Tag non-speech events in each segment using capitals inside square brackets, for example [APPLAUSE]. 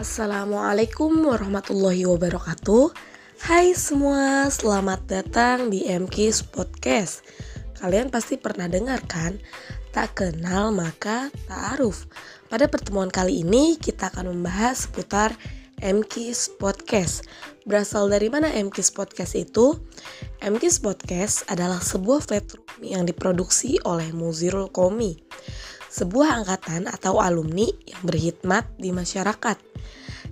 Assalamualaikum warahmatullahi wabarakatuh. Hai semua, selamat datang di MKIS Podcast. Kalian pasti pernah dengar kan? Tak kenal maka tak aruf. Pada pertemuan kali ini kita akan membahas seputar MKIS Podcast. Berasal dari mana MKIS Podcast itu? MKIS Podcast adalah sebuah platform yang diproduksi oleh Muzirul Komi sebuah angkatan atau alumni yang berkhidmat di masyarakat.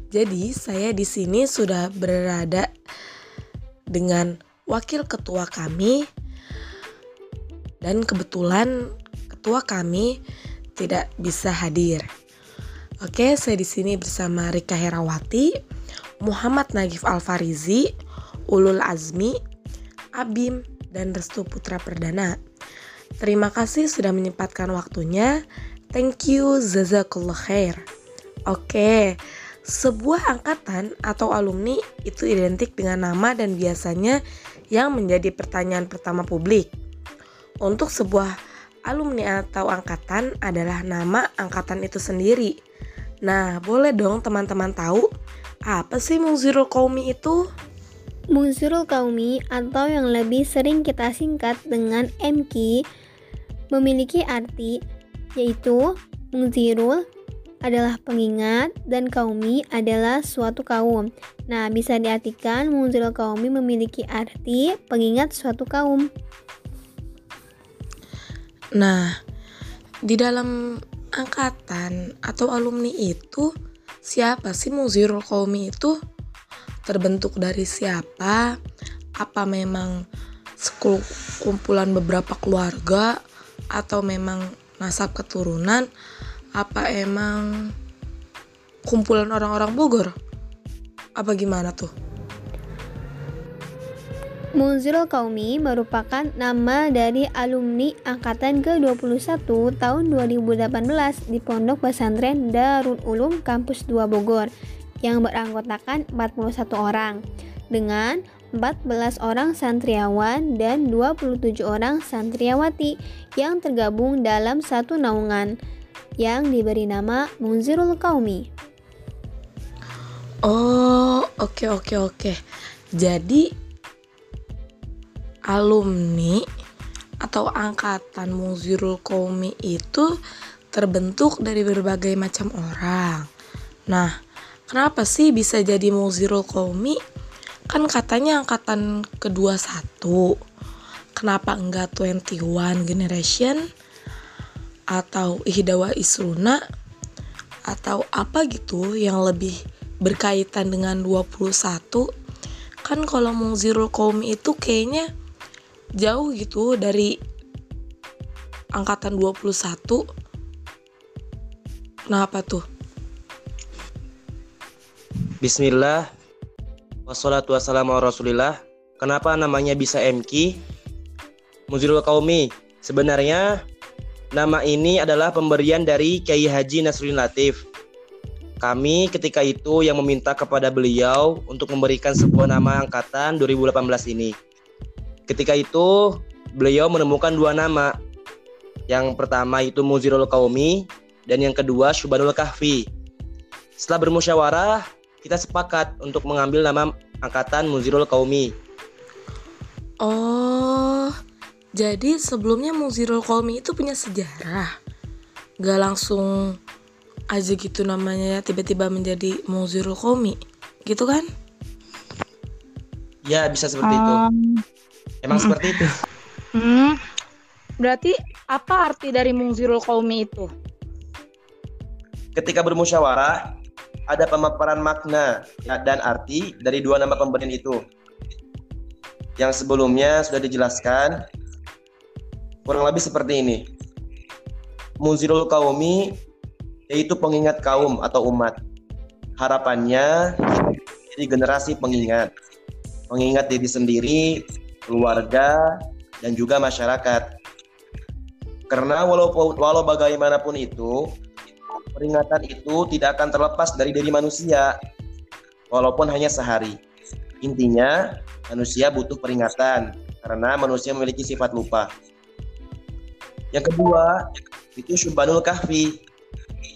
Jadi, saya di sini sudah berada dengan wakil ketua kami dan kebetulan ketua kami tidak bisa hadir. Oke, saya di sini bersama Rika Herawati, Muhammad Nagif Alfarizi, Ulul Azmi, Abim, dan Restu Putra Perdana. Terima kasih sudah menyempatkan waktunya. Thank you, Zazakullah khair. Oke, sebuah angkatan atau alumni itu identik dengan nama dan biasanya yang menjadi pertanyaan pertama publik. Untuk sebuah alumni atau angkatan adalah nama angkatan itu sendiri. Nah, boleh dong teman-teman tahu apa sih Muzirul Qaumi itu? Muzirul Qaumi atau yang lebih sering kita singkat dengan MQ memiliki arti yaitu mungzirul adalah pengingat dan kaumi adalah suatu kaum. Nah, bisa diartikan mungzirul kaumi memiliki arti pengingat suatu kaum. Nah, di dalam angkatan atau alumni itu siapa sih mungzirul kaumi itu? Terbentuk dari siapa? Apa memang kumpulan beberapa keluarga atau memang nasab keturunan apa emang kumpulan orang-orang Bogor apa gimana tuh Munzirul Kaumi merupakan nama dari alumni angkatan ke-21 tahun 2018 di Pondok Pesantren Darul Ulum Kampus 2 Bogor yang beranggotakan 41 orang dengan 14 orang santriawan dan 27 orang santriawati yang tergabung dalam satu naungan yang diberi nama Munzirul Qaumi. Oh, oke okay, oke okay, oke. Okay. Jadi alumni atau angkatan Munzirul Qaumi itu terbentuk dari berbagai macam orang. Nah, kenapa sih bisa jadi Munzirul Qaumi? kan katanya angkatan kedua satu. Kenapa enggak 21 generation? Atau ihdawa isruna? Atau apa gitu yang lebih berkaitan dengan 21 kan kalau mungzirul kaum itu kayaknya jauh gitu dari angkatan 21 kenapa tuh Bismillah Wassalatu wassalamu rasulillah. Kenapa namanya bisa MK? Muzirul Qaumi. Sebenarnya nama ini adalah pemberian dari Kiai Haji Nasruddin Latif. Kami ketika itu yang meminta kepada beliau untuk memberikan sebuah nama angkatan 2018 ini. Ketika itu beliau menemukan dua nama. Yang pertama itu Muzirul Qaumi dan yang kedua Syubanul Kahfi. Setelah bermusyawarah, kita sepakat untuk mengambil nama angkatan Muzirul Kaumi. Oh, jadi sebelumnya Muzirul Kaumi itu punya sejarah. Gak langsung aja gitu namanya ya tiba-tiba menjadi Muzirul Kaumi, gitu kan? Ya bisa seperti um, itu. Emang mm, seperti itu. [LAUGHS] Hmm, berarti apa arti dari Muzirul Kaumi itu? Ketika bermusyawarah, ada pemaparan makna dan arti dari dua nama pemberian itu. Yang sebelumnya sudah dijelaskan, kurang lebih seperti ini. Muzirul kaumi yaitu pengingat kaum atau umat. Harapannya jadi generasi pengingat. Pengingat diri sendiri, keluarga, dan juga masyarakat. Karena walau, walau bagaimanapun itu, peringatan itu tidak akan terlepas dari diri manusia, walaupun hanya sehari. Intinya, manusia butuh peringatan karena manusia memiliki sifat lupa. Yang kedua, itu Syubanul Kahfi,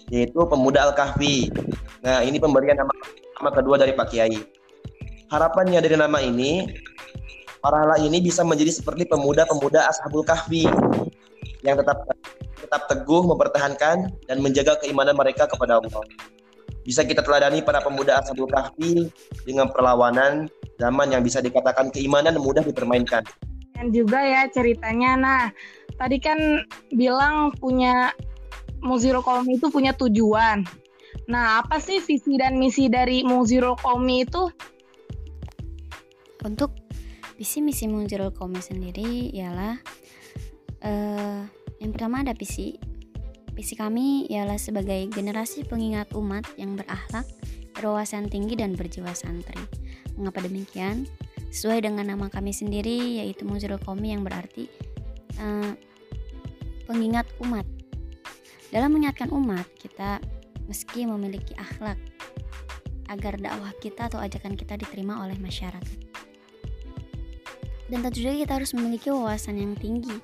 yaitu pemuda Al-Kahfi. Nah, ini pemberian nama, nama kedua dari Pak Kiai. Harapannya dari nama ini, para ini bisa menjadi seperti pemuda-pemuda Ashabul Kahfi yang tetap tetap teguh mempertahankan dan menjaga keimanan mereka kepada Allah. Bisa kita teladani para pemuda Ashabul Kahfi dengan perlawanan zaman yang bisa dikatakan keimanan mudah dipermainkan. Dan juga ya ceritanya, nah tadi kan bilang punya Muziro Kolmi itu punya tujuan. Nah, apa sih visi dan misi dari Muziro Kolmi itu? Untuk visi misi Muziro Kolmi sendiri ialah uh, yang pertama ada visi. Visi kami ialah sebagai generasi pengingat umat yang berakhlak, berwawasan tinggi dan berjiwa santri. Mengapa demikian? Sesuai dengan nama kami sendiri yaitu Muziro Kolmi yang berarti uh, pengingat umat dalam mengingatkan umat, kita meski memiliki akhlak agar dakwah kita atau ajakan kita diterima oleh masyarakat. Dan tentu juga kita harus memiliki wawasan yang tinggi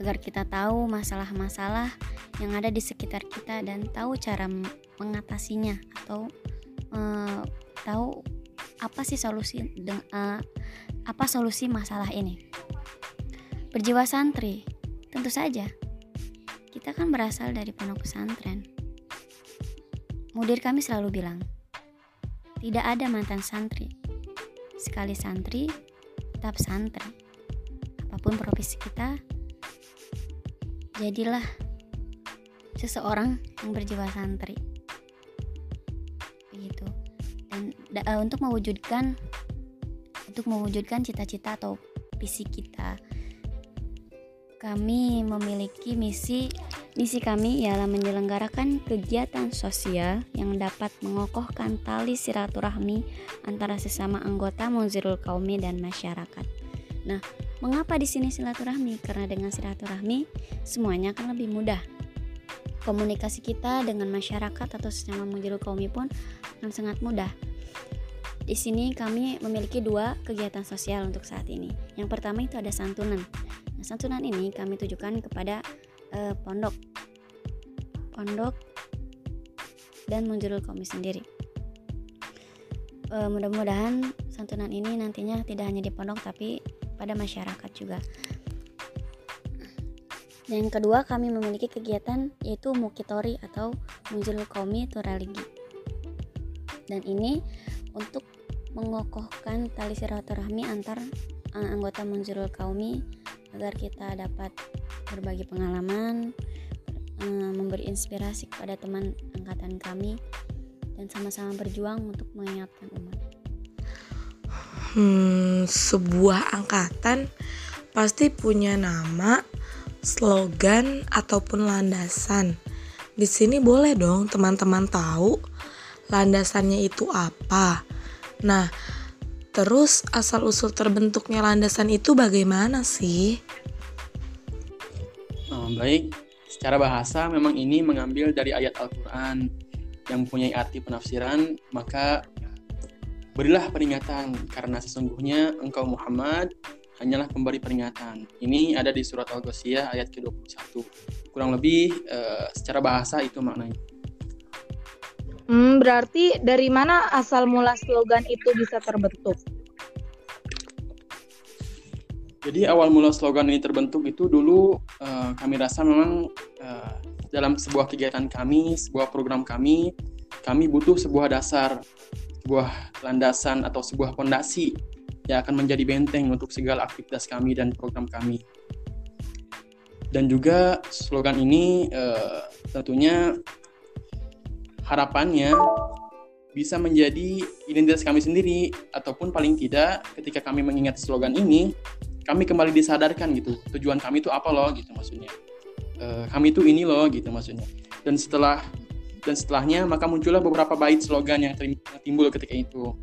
agar kita tahu masalah-masalah yang ada di sekitar kita dan tahu cara mengatasinya atau uh, tahu apa sih solusi uh, apa solusi masalah ini. Berjiwa santri, tentu saja kita kan berasal dari pondok pesantren. Mudir kami selalu bilang, tidak ada mantan santri. Sekali santri, tetap santri. Apa pun profesi kita, jadilah seseorang yang berjiwa santri. Begitu. Dan uh, untuk mewujudkan untuk mewujudkan cita-cita atau visi kita kami memiliki misi misi kami ialah menyelenggarakan kegiatan sosial yang dapat mengokohkan tali silaturahmi antara sesama anggota Munzirul Kaumi dan masyarakat. Nah, mengapa di sini silaturahmi? Karena dengan silaturahmi semuanya akan lebih mudah. Komunikasi kita dengan masyarakat atau sesama Munzirul Kaumi pun akan sangat mudah. Di sini kami memiliki dua kegiatan sosial untuk saat ini. Yang pertama itu ada santunan. Nah, santunan ini kami tujukan kepada uh, pondok, pondok dan munjurul kami sendiri. Uh, mudah-mudahan santunan ini nantinya tidak hanya di pondok tapi pada masyarakat juga. Dan kedua kami memiliki kegiatan yaitu mukitori atau munjurul kaumi atau religi. Dan ini untuk mengokohkan tali silaturahmi antar uh, anggota munjurul kaumi agar kita dapat berbagi pengalaman, eh, memberi inspirasi kepada teman angkatan kami, dan sama-sama berjuang untuk mengingatkan umat. Hmm, sebuah angkatan pasti punya nama, slogan, ataupun landasan. Di sini boleh dong teman-teman tahu landasannya itu apa. Nah, Terus asal-usul terbentuknya landasan itu bagaimana sih? Oh, baik, secara bahasa memang ini mengambil dari ayat Al-Quran yang mempunyai arti penafsiran, maka berilah peringatan karena sesungguhnya engkau Muhammad hanyalah pemberi peringatan. Ini ada di surat Al-Ghasyiyah ayat ke-21. Kurang lebih uh, secara bahasa itu maknanya. Hmm, berarti dari mana asal mula slogan itu bisa terbentuk? Jadi awal mula slogan ini terbentuk itu dulu uh, kami rasa memang uh, dalam sebuah kegiatan kami, sebuah program kami, kami butuh sebuah dasar, sebuah landasan atau sebuah fondasi yang akan menjadi benteng untuk segala aktivitas kami dan program kami. Dan juga slogan ini uh, tentunya harapannya bisa menjadi identitas kami sendiri ataupun paling tidak ketika kami mengingat slogan ini kami kembali disadarkan gitu tujuan kami itu apa loh gitu maksudnya e, kami itu ini loh gitu maksudnya dan setelah dan setelahnya maka muncullah beberapa bait slogan yang timbul ketika itu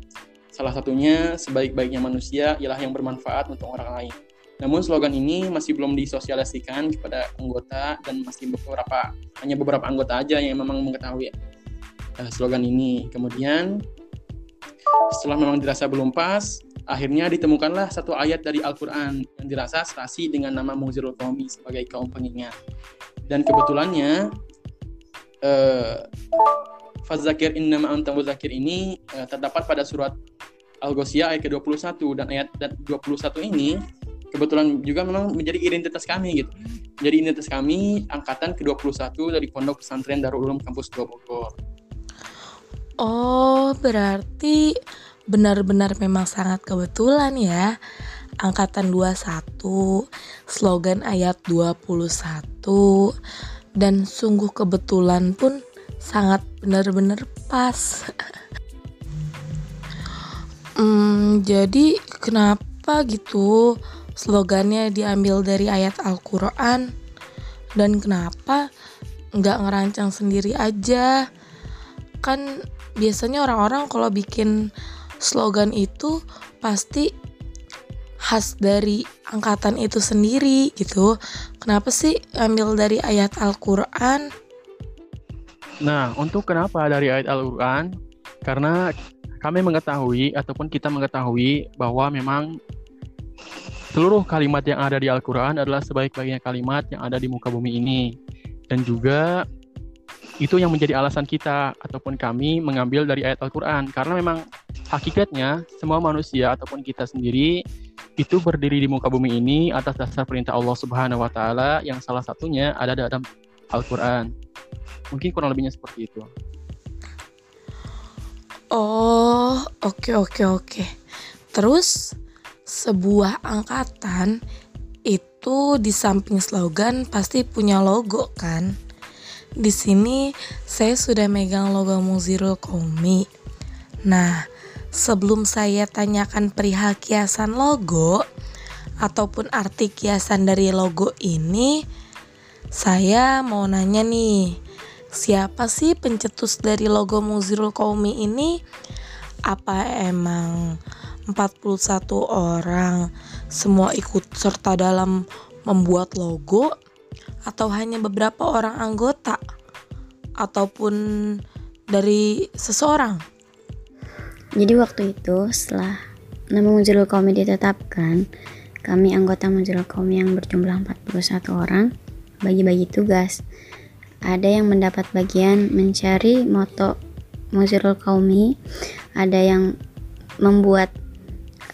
salah satunya sebaik-baiknya manusia ialah yang bermanfaat untuk orang lain namun slogan ini masih belum disosialisasikan kepada anggota dan masih beberapa hanya beberapa anggota aja yang memang mengetahui uh, slogan ini. Kemudian setelah memang dirasa belum pas, akhirnya ditemukanlah satu ayat dari Al-Quran yang dirasa serasi dengan nama Muzirul Qawmi sebagai kaum pengingat. Dan kebetulannya uh, fazakir innama anta muzakir ini uh, terdapat pada surat Al-Ghoshiyah ayat ke-21 dan ayat 21 ini kebetulan juga memang menjadi identitas kami gitu. Jadi identitas kami angkatan ke-21 dari Pondok Pesantren Darul Ulum Kampus 2 Bogor. Oh, berarti benar-benar memang sangat kebetulan ya. Angkatan 21, slogan ayat 21 dan sungguh kebetulan pun sangat benar-benar pas. [LAUGHS] hmm, jadi kenapa gitu slogannya diambil dari ayat Al-Quran dan kenapa nggak ngerancang sendiri aja? Kan biasanya orang-orang kalau bikin slogan itu pasti khas dari angkatan itu sendiri gitu. Kenapa sih ambil dari ayat Al-Quran? Nah, untuk kenapa dari ayat Al-Quran? Karena kami mengetahui ataupun kita mengetahui bahwa memang seluruh kalimat yang ada di Al-Quran adalah sebaik-baiknya kalimat yang ada di muka bumi ini. Dan juga itu yang menjadi alasan kita ataupun kami mengambil dari ayat Al-Quran. Karena memang hakikatnya semua manusia ataupun kita sendiri itu berdiri di muka bumi ini atas dasar perintah Allah Subhanahu wa taala yang salah satunya ada dalam Al-Qur'an. Mungkin kurang lebihnya seperti itu. Oh, oke okay, oke okay, oke. Okay. Terus sebuah angkatan itu di samping slogan pasti punya logo kan? Di sini saya sudah megang logo Muzirul Komi. Nah, sebelum saya tanyakan perihal kiasan logo ataupun arti kiasan dari logo ini, saya mau nanya nih, siapa sih pencetus dari logo Muzirul Kaumi ini? Apa emang 41 orang semua ikut serta dalam membuat logo atau hanya beberapa orang anggota ataupun dari seseorang? Jadi waktu itu setelah nama Muzirul Kaumi ditetapkan, kami anggota Muzirul Kaumi yang berjumlah 41 orang bagi-bagi tugas. Ada yang mendapat bagian mencari moto Muzirul Kaumi, ada yang membuat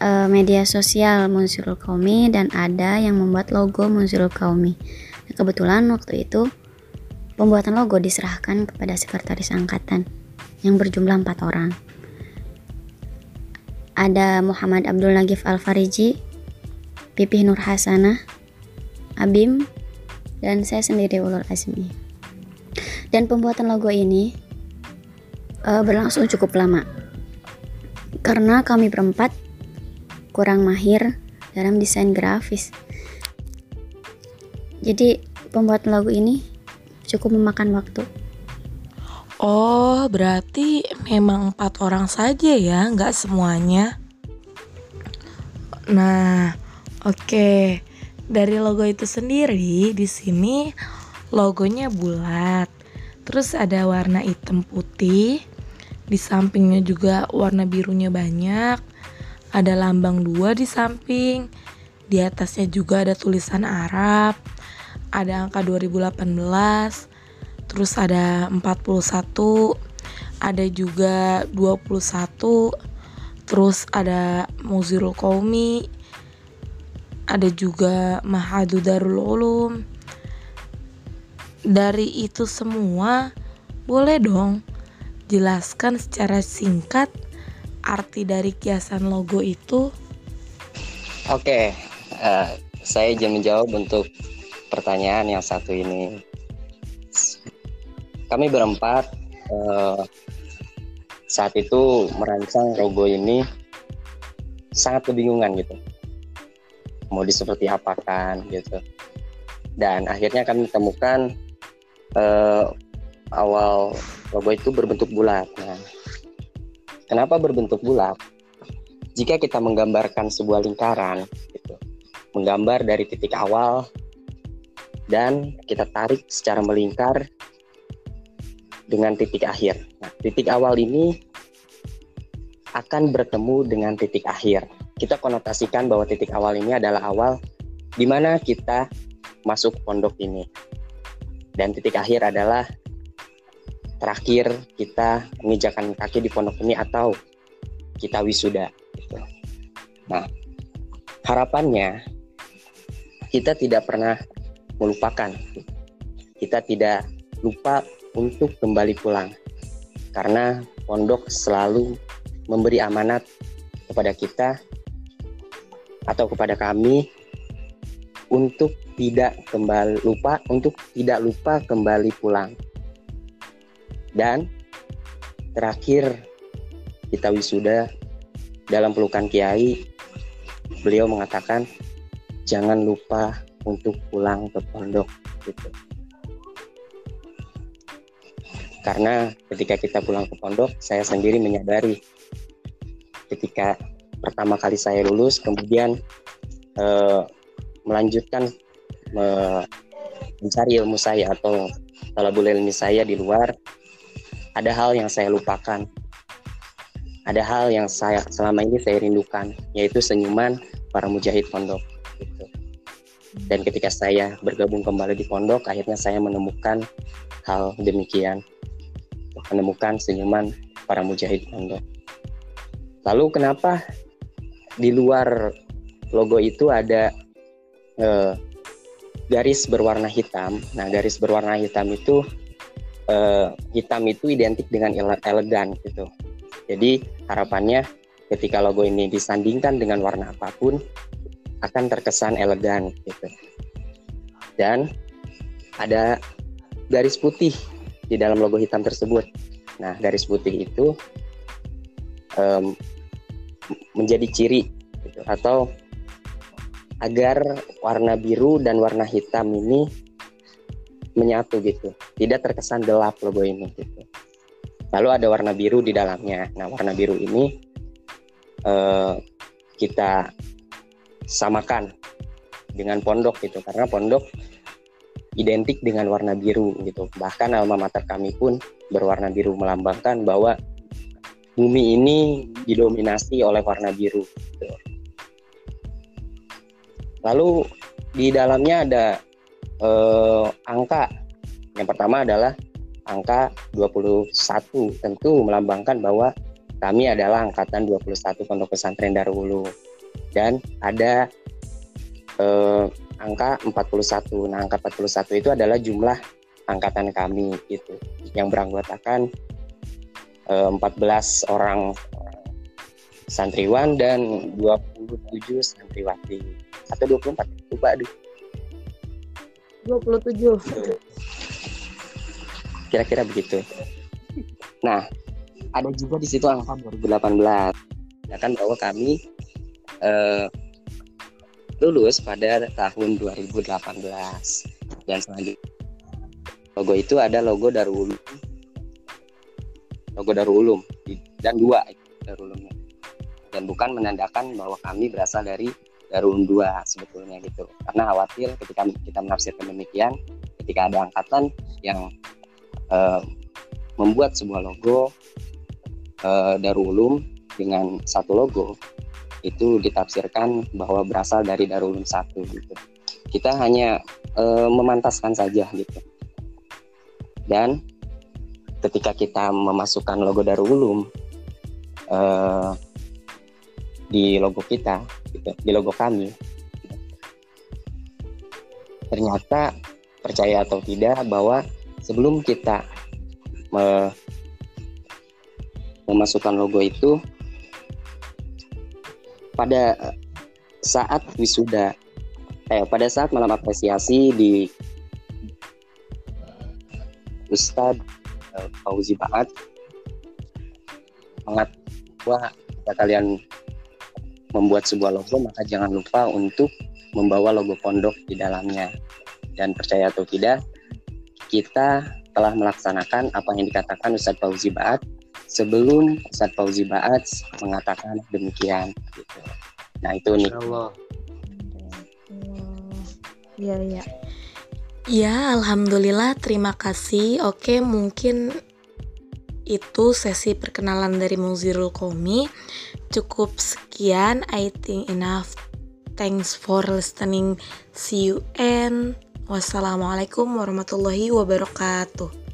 uh, media sosial Muzirul Kaumi dan ada yang membuat logo Muzirul Kaumi. Kebetulan waktu itu pembuatan logo diserahkan kepada sekretaris angkatan yang berjumlah empat orang. Ada Muhammad Abdul Nagif Al Fariji, Pipih Nur Hasanah, Abim, dan saya sendiri Ulul Azmi. Dan pembuatan logo ini uh, berlangsung cukup lama karena kami berempat kurang mahir dalam desain grafis. Jadi pembuatan logo ini cukup memakan waktu. Oh, berarti memang empat orang saja ya, nggak semuanya. Nah, oke. Okay dari logo itu sendiri di sini logonya bulat. Terus ada warna hitam putih. Di sampingnya juga warna birunya banyak. Ada lambang dua di samping. Di atasnya juga ada tulisan Arab. Ada angka 2018. Terus ada 41. Ada juga 21. Terus ada Muzirul Qaumi ada juga Mahadu Darul Ulum. Dari itu semua, boleh dong jelaskan secara singkat arti dari kiasan logo itu? Oke, uh, saya izin menjawab untuk pertanyaan yang satu ini. Kami berempat uh, saat itu merancang logo ini sangat kebingungan gitu. Mau di seperti apa kan gitu. Dan akhirnya kami temukan uh, awal logo itu berbentuk bulat. Nah kenapa berbentuk bulat? Jika kita menggambarkan sebuah lingkaran gitu menggambar dari titik awal dan kita tarik secara melingkar dengan titik akhir nah titik awal ini akan bertemu dengan titik akhir kita konotasikan bahwa titik awal ini adalah awal di mana kita masuk pondok ini. Dan titik akhir adalah terakhir kita menginjakan kaki di pondok ini atau kita wisuda. Gitu. Nah, harapannya kita tidak pernah melupakan, kita tidak lupa untuk kembali pulang, karena pondok selalu memberi amanat kepada kita atau kepada kami untuk tidak kembali lupa untuk tidak lupa kembali pulang. Dan terakhir kita wisuda dalam pelukan kiai beliau mengatakan jangan lupa untuk pulang ke pondok gitu. Karena ketika kita pulang ke pondok, saya sendiri menyadari ketika pertama kali saya lulus, kemudian eh, melanjutkan me mencari ilmu saya atau talabul ilmi saya di luar ada hal yang saya lupakan ada hal yang saya selama ini saya rindukan yaitu senyuman para mujahid pondok gitu. dan ketika saya bergabung kembali di pondok akhirnya saya menemukan hal demikian menemukan senyuman para mujahid pondok lalu kenapa di luar logo itu ada eh, garis berwarna hitam. Nah, garis berwarna hitam itu eh, hitam itu identik dengan ele elegan gitu. Jadi harapannya ketika logo ini disandingkan dengan warna apa pun akan terkesan elegan gitu. Dan ada garis putih di dalam logo hitam tersebut. Nah, garis putih itu um, menjadi ciri gitu, atau agar warna biru dan warna hitam ini menyatu gitu. Tidak terkesan gelap logo ini gitu. Lalu ada warna biru di dalamnya. Nah warna biru ini eh, kita samakan dengan pondok gitu. Karena pondok identik dengan warna biru gitu bahkan alma mater kami pun berwarna biru melambangkan bahwa bumi ini didominasi oleh warna biru gitu. Lalu di dalamnya ada eh, angka. Yang pertama adalah angka 21 tentu melambangkan bahwa kami adalah angkatan 21 Pondok Pesantren Darul dan ada eh, angka 41. Nah, angka 41 itu adalah jumlah angkatan kami gitu. Yang beranggotakan eh, 14 orang santriwan dan 27 santriwati. Atau 24 lupa aduh. 27 kira-kira begitu. Nah ada juga di situ angka 2018 ya kan bahwa kami eh, lulus pada tahun 2018 dan selanjutnya logo itu ada logo Darul logo Darul Ulum dan dua Darul Ulumnya dan bukan menandakan bahwa kami berasal dari Darul dua sebetulnya gitu. Karena khawatir ketika kita menafsirkan demikian ketika ada angkatan yang uh, membuat sebuah logo uh, Darul Ulum dengan satu logo itu ditafsirkan bahwa berasal dari Darul Ulum satu gitu. Kita hanya uh, memantaskan saja gitu. Dan ketika kita memasukkan logo Darul Ulum uh, di logo kita gitu, di logo kami ternyata percaya atau tidak bahwa sebelum kita me memasukkan logo itu pada saat wisuda. Eh pada saat malam apresiasi di Ustadz eh, Fauzi Baat. Mengat bahwa kalian membuat sebuah logo maka jangan lupa untuk membawa logo pondok di dalamnya. Dan percaya atau tidak kita telah melaksanakan apa yang dikatakan Ustadz Fauzi Baat sebelum Ustadz Fauzi Baat mengatakan demikian gitu. Nah itu nih. Allah. Iya iya. Ya, alhamdulillah, terima kasih. Oke, mungkin itu sesi perkenalan dari Muzirul Komi. Cukup sekian, I think enough. Thanks for listening. See you and wassalamualaikum warahmatullahi wabarakatuh.